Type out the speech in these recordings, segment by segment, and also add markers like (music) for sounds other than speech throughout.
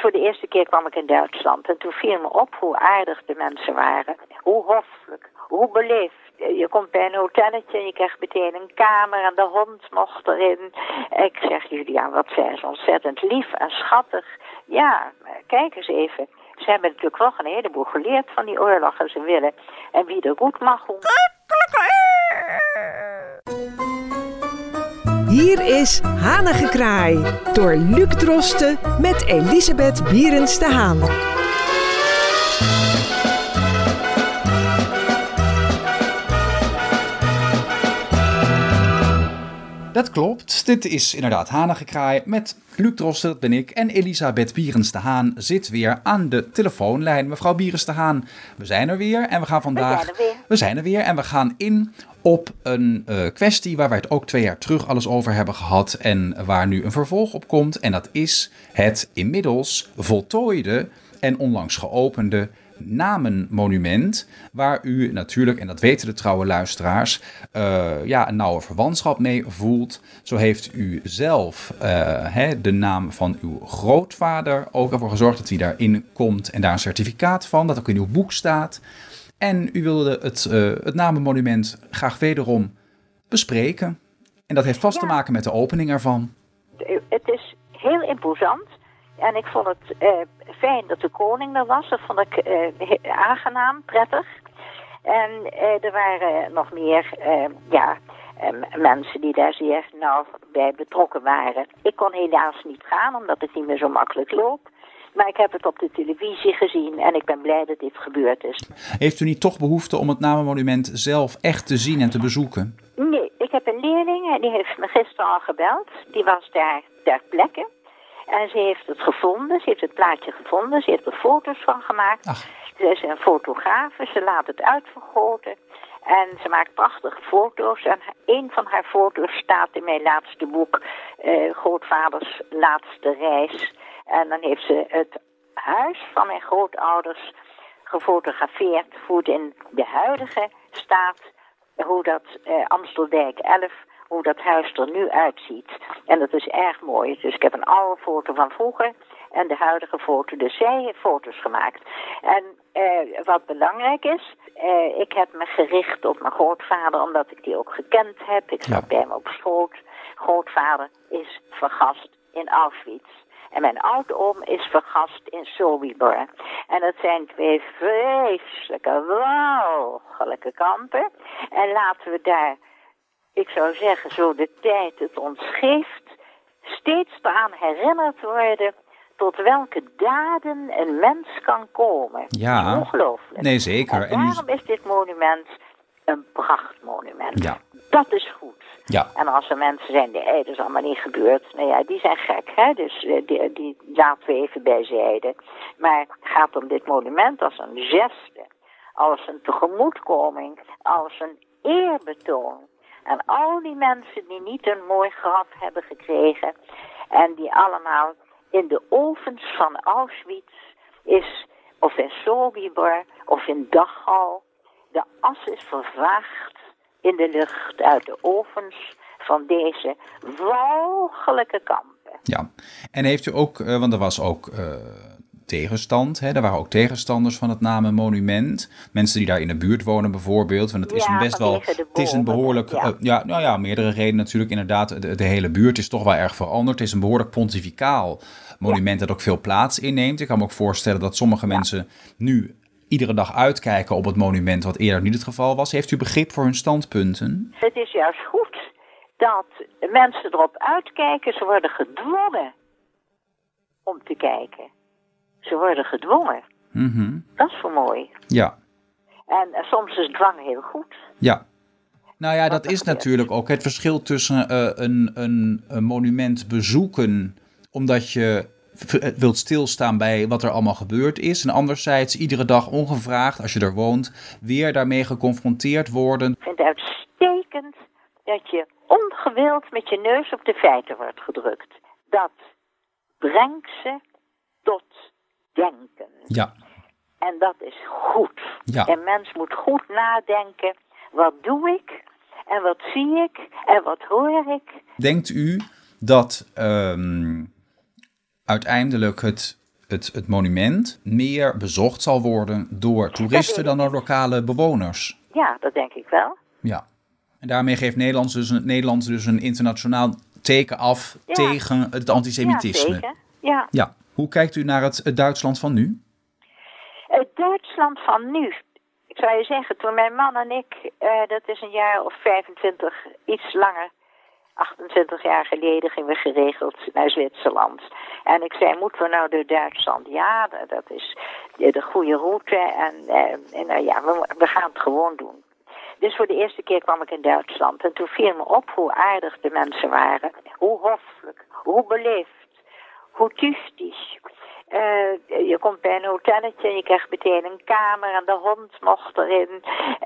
Dus voor de eerste keer kwam ik in Duitsland. En toen viel me op hoe aardig de mensen waren. Hoe hoffelijk, hoe beleefd. Je komt bij een hotelletje en je krijgt meteen een kamer en de hond mocht erin. Ik zeg, Julian, wat zijn ze ontzettend lief en schattig. Ja, kijk eens even. Ze hebben natuurlijk wel een heleboel geleerd van die oorlog en ze willen. En wie er goed mag, hoe... Hier is Hanengekraai door Luc Drosten met Elisabeth Bierens de Haan. Dat klopt. Dit is inderdaad Hanengekraai met Luc Drosten, dat ben ik. En Elisabeth Bierens de Haan zit weer aan de telefoonlijn. Mevrouw Bierens de Haan, we zijn er weer. En we gaan vandaag... We zijn er weer. We zijn er weer en we gaan in op een eh, kwestie waar wij het ook twee jaar terug alles over hebben gehad. En waar nu een vervolg op komt. En dat is het inmiddels voltooide en onlangs geopende namenmonument. Waar u natuurlijk, en dat weten de trouwe luisteraars, eh, ja, een nauwe verwantschap mee voelt. Zo heeft u zelf eh, hè, de naam van uw grootvader ook ervoor gezorgd dat hij daarin komt en daar een certificaat van, dat ook in uw boek staat. En u wilde het, uh, het namenmonument graag wederom bespreken. En dat heeft vast te maken met de opening ervan. Het is heel imposant. En ik vond het uh, fijn dat de koning er was. Dat vond ik uh, aangenaam, prettig. En uh, er waren nog meer ja, mensen die daar zeer nauw bij betrokken waren. Ik kon helaas niet gaan, omdat het niet meer zo makkelijk loopt. Maar ik heb het op de televisie gezien en ik ben blij dat dit gebeurd is. Heeft u niet toch behoefte om het namenmonument zelf echt te zien en te bezoeken? Nee, ik heb een leerling en die heeft me gisteren al gebeld. Die was daar ter plekke. En ze heeft het gevonden, ze heeft het plaatje gevonden, ze heeft er foto's van gemaakt. Ach. Ze is een fotografe, ze laat het uitvergroten. En ze maakt prachtige foto's. En een van haar foto's staat in mijn laatste boek, uh, Grootvaders laatste reis. En dan heeft ze het huis van mijn grootouders gefotografeerd, hoe het in de huidige staat, hoe dat uh, Amsteldijk 11 hoe dat huis er nu uitziet. En dat is erg mooi. Dus ik heb een oude foto van vroeger en de huidige foto. Dus zij heeft foto's gemaakt. En eh, wat belangrijk is, eh, ik heb me gericht op mijn grootvader, omdat ik die ook gekend heb. Ik zat Ja. bij hem op schoot. Grootvader is vergast in Auschwitz. En mijn oudoom is vergast in Sobibor. En dat zijn twee vreselijke, walgelijke kampen. En laten we daar ik zou zeggen, zo de tijd het ons geeft, steeds eraan herinnerd worden tot welke daden een mens kan komen. Ja. Ongelooflijk. Nee, zeker. En daarom is dit monument een prachtmonument. Ja. Dat is goed. Ja. En als er mensen zijn die, hé, dat is allemaal niet gebeurd. Nou ja, die zijn gek, hè. Dus eh, die, die laten we even bijzijden. Maar het gaat om dit monument als een geste. Als een tegemoetkoming. Als een eerbetoon. En al die mensen die niet een mooi graf hebben gekregen. En die allemaal in de ovens van Auschwitz is, of in Sobibor, of in Dachau. De as is vervaagd in de lucht uit de ovens van deze walgelijke kampen. Ja, en heeft u ook, eh, want er was ook eh, tegenstand, hè? er waren ook tegenstanders van het namen monument. Mensen die daar in de buurt wonen bijvoorbeeld, want het is Ja, een best wel, het is een behoorlijk, ja. ja. ja, nou ja, meerdere redenen natuurlijk inderdaad. De, de hele buurt is toch wel erg veranderd. Het is een behoorlijk pontificaal monument dat ook veel plaats inneemt. Ik kan me ook voorstellen dat sommige mensen nu iedere dag uitkijken op het monument, wat eerder niet het geval was. Heeft u begrip voor hun standpunten? Het is juist goed dat mensen erop uitkijken. Ze worden gedwongen om te kijken. Ze worden gedwongen. Mhm. Dat is voor mooi. Ja. En eh, soms is dwang heel goed. Ja. Nou ja, dat is natuurlijk ook het verschil tussen eh, een, een, een monument bezoeken omdat je v- wilt stilstaan bij wat er allemaal gebeurd is. En anderzijds iedere dag ongevraagd, als je er woont, weer daarmee geconfronteerd worden. Ik vind het uitstekend dat je ongewild met je neus op de feiten wordt gedrukt. Dat brengt ze denken. Ja, En dat is goed. Ja. Een mens moet goed nadenken. Wat doe ik? En wat zie ik? En wat hoor ik? denkt u dat ehm, uiteindelijk het het, het monument meer bezocht zal worden door toeristen dan door lokale bewoners. Ja, dat denk ik wel. Ja. En daarmee geeft Nederland dus een, Nederland dus een internationaal teken af Ja. tegen het antisemitisme. Ja, zeker. Ja. Ja. Hoe kijkt u naar het, Duitsland van nu? Het Duitsland van nu. Ik zou je zeggen, toen mijn man en ik, eh, dat is een jaar of 25, iets langer, 28 jaar geleden, gingen we geregeld naar Zwitserland. En ik zei, moeten we nou door Duitsland? Ja, dat- is de, de goede route en, eh, en nou ja, we, we gaan het gewoon doen. Dus voor de eerste keer kwam ik in Duitsland en toen viel me op hoe aardig de mensen waren. Hoe hoffelijk, hoe beleefd, hoe. Eh, je komt bij een hotelletje en je krijgt meteen een kamer en de hond mocht erin.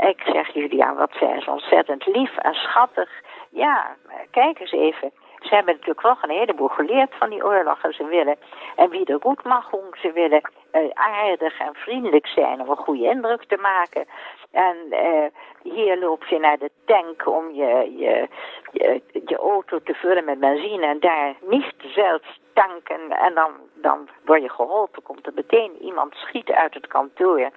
Ik zeg, Julian, wat zijn ze ontzettend lief en schattig. Ja, kijk eens even. Ze hebben natuurlijk nog een heleboel geleerd van die oorlog en ze willen, en wie er goed mag doen, ze willen eh, aardig en vriendelijk zijn om een goede indruk te maken. En eh, hier loop je naar de tank om je, je, je, auto te vullen met benzine en daar niet zelf tanken. En dan, dan word je geholpen. Komt er meteen iemand schieten uit het kantoor.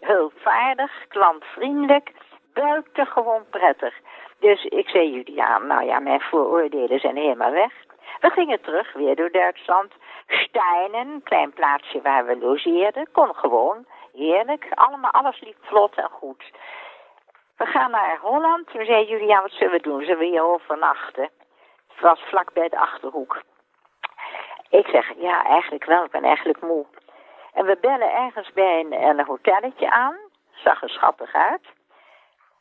Hulpvaardig, klantvriendelijk, buitengewoon prettig. Dus ik zei Juliaan, nou ja, mijn vooroordelen zijn helemaal weg. We gingen terug, weer door Duitsland. Steinen, klein plaatsje waar we logeerden, kon gewoon. Heerlijk, allemaal, alles liep vlot en goed. We gaan naar Holland. Toen zei Juliaan, wat zullen we doen? Zullen we hier overnachten? Het was vlak bij de Achterhoek. Ik zeg, ja, eigenlijk wel. Ik ben eigenlijk moe. En we bellen ergens bij een, een hotelletje aan. Zag er schattig uit.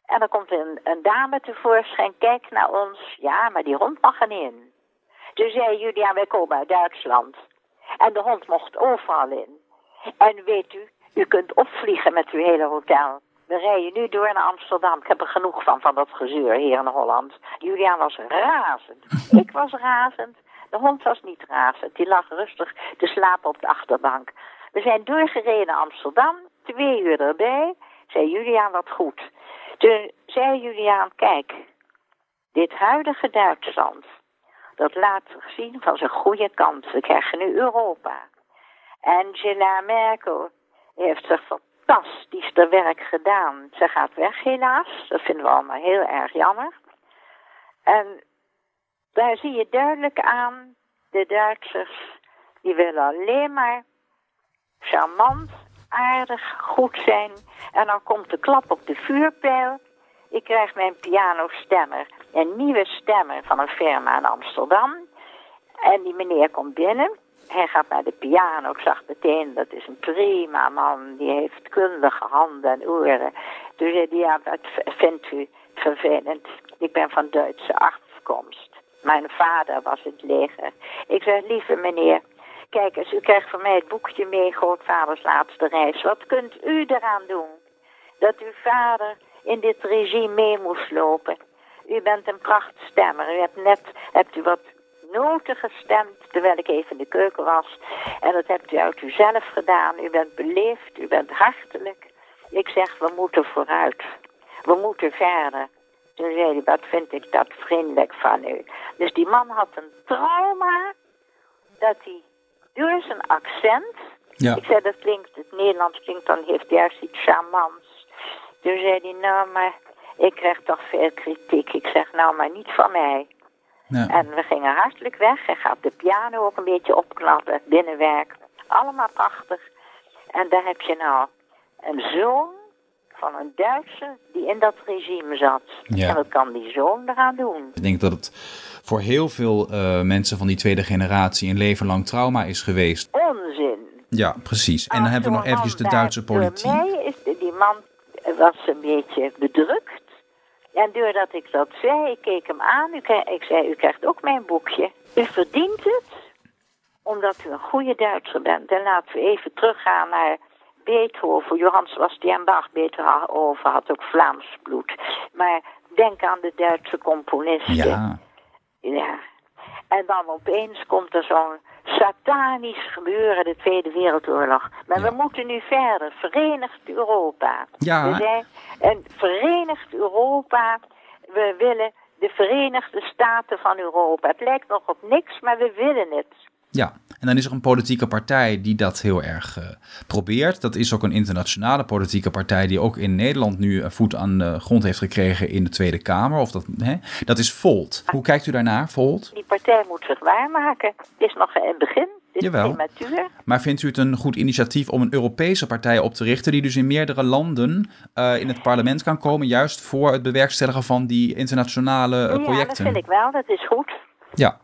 En dan komt een, een dame tevoorschijn. Kijk naar ons. Ja, maar die hond mag er niet in. Toen zei Julia, wij komen uit Duitsland. En de hond mocht overal in. En weet u, u kunt opvliegen met uw hele hotel. We rijden nu door naar Amsterdam. Ik heb er genoeg van, van dat gezeur hier in Holland. Julian was razend. (laughs) Ik was razend. De hond was niet razend. Die lag rustig te slapen op de achterbank. We zijn doorgereden naar Amsterdam. Twee uur erbij. Zei Julian, wat goed. Toen zei Julian, kijk. Dit huidige Duitsland. Dat laat zich zien van zijn goede kant. We krijgen nu Europa. Angela Merkel heeft zich fantastisch werk gedaan. Ze gaat weg helaas. Dat vinden we allemaal heel erg jammer. En daar zie je duidelijk aan, de Duitsers, die willen alleen maar charmant, aardig, goed zijn. En dan komt de klap op de vuurpijl. Ik krijg mijn pianostemmer, een nieuwe stemmer van een firma in Amsterdam. En die meneer komt binnen. Hij gaat naar de piano. Ik zag meteen, dat is een prima man. Die heeft kundige handen en oren. Zei hij, ja, wat vindt u vervelend? Ik ben van Duitse afkomst. Mijn vader was in het leger. Ik zei, lieve meneer, kijk eens, u krijgt van mij het boekje mee, Grootvaders laatste reis. Wat kunt u eraan doen? Dat uw vader in dit regime mee moest lopen. U bent een prachtstemmer. U hebt net hebt u wat noten gestemd terwijl ik even in de keuken was. En dat hebt u uit uzelf gedaan. U bent beleefd, u bent hartelijk. Ik zeg, we moeten vooruit. We moeten verder. Toen zei hij, wat vind ik dat vriendelijk van u. Dus die man had een trauma dat hij door zijn accent... Ja. Ik zei, dat klinkt, het Nederlands klinkt dan, heeft juist iets charmants. Toen zei hij, nou maar, ik krijg toch veel kritiek. Ik zeg, nou maar niet van mij. Ja. En we gingen hartelijk weg. Hij gaat de piano ook een beetje opknappen, binnenwerk. Allemaal prachtig. En daar heb je nou een zoon van een Duitser die in dat regime zat. Ja. En wat kan die zoon eraan doen? Ik denk dat het voor heel veel eh, mensen van die tweede generatie een leven lang trauma is geweest. Onzin. Ja, precies. En dan Als hebben we nog eventjes de Duitse politiek. Door mij is de- die man was een beetje bedrukt. En doordat ik dat zei, ik keek hem aan. Ik zei, u krijgt ook mijn boekje. U verdient het, omdat u een goede Duitser bent. En laten we even teruggaan naar Beethoven. Johann Sebastian Bach, Beethoven had ook Vlaams bloed. Maar denk aan de Duitse componisten. Ja, Ja. En dan opeens komt er zo'n satanisch gebeuren, de Tweede Wereldoorlog. Maar Ja. we moeten nu verder. Verenigd Europa. Ja. We zijn een verenigd Europa. We willen de Verenigde Staten van Europa. Het lijkt nog op niks, maar we willen het. Ja, en dan is er een politieke partij die dat heel erg uh, probeert. Dat is ook een internationale politieke partij die ook in Nederland nu een voet aan de grond heeft gekregen in de Tweede Kamer. Of dat, hè? dat is Volt. Hoe kijkt u daarnaar, Volt? Die partij moet zich waarmaken. Het is nog het begin. Het is Jawel. prematuur. Maar vindt u het een goed initiatief om een Europese partij op te richten, die dus in meerdere landen uh, in het parlement kan komen, juist voor het bewerkstelligen van die internationale uh, projecten? Ja, dat vind ik wel. Dat is goed. Ja.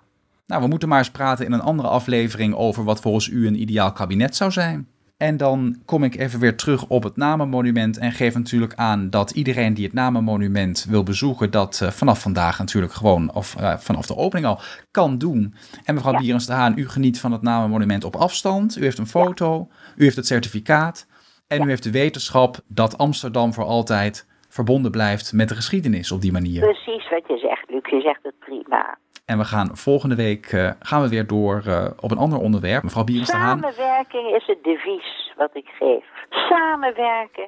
Nou, we moeten maar eens praten in een andere aflevering over wat volgens u een ideaal kabinet zou zijn. En dan kom ik even weer terug op het Namenmonument en geef natuurlijk aan dat iedereen die het Namenmonument wil bezoeken, dat uh, vanaf vandaag natuurlijk gewoon, of uh, vanaf de opening al, kan doen. En mevrouw ja. Bierens de Haan, u geniet van het Namenmonument op afstand. U heeft een foto, u heeft het certificaat en u heeft de wetenschap dat Amsterdam voor altijd verbonden blijft met de geschiedenis op die manier. Precies wat je zegt, Luc. Je zegt het prima. En we gaan volgende week uh, gaan we weer door uh, op een ander onderwerp. Mevrouw Bierens. Samenwerking is het devies wat ik geef. Samenwerken,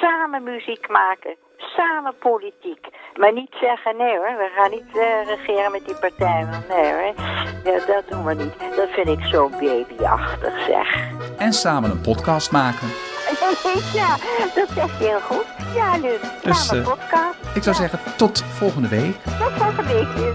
samen muziek maken, samen politiek. Maar niet zeggen, nee hoor, we gaan niet uh, regeren met die partijen. Nee hoor, ja, dat doen we niet. Dat vind ik zo babyachtig zeg. En samen een podcast maken. (laughs) ja, dat zeg je heel goed. Ja, Luc, Dus, samen eh, podcast. Ik zou Ja. zeggen, tot volgende week. Tot volgende week, Luc.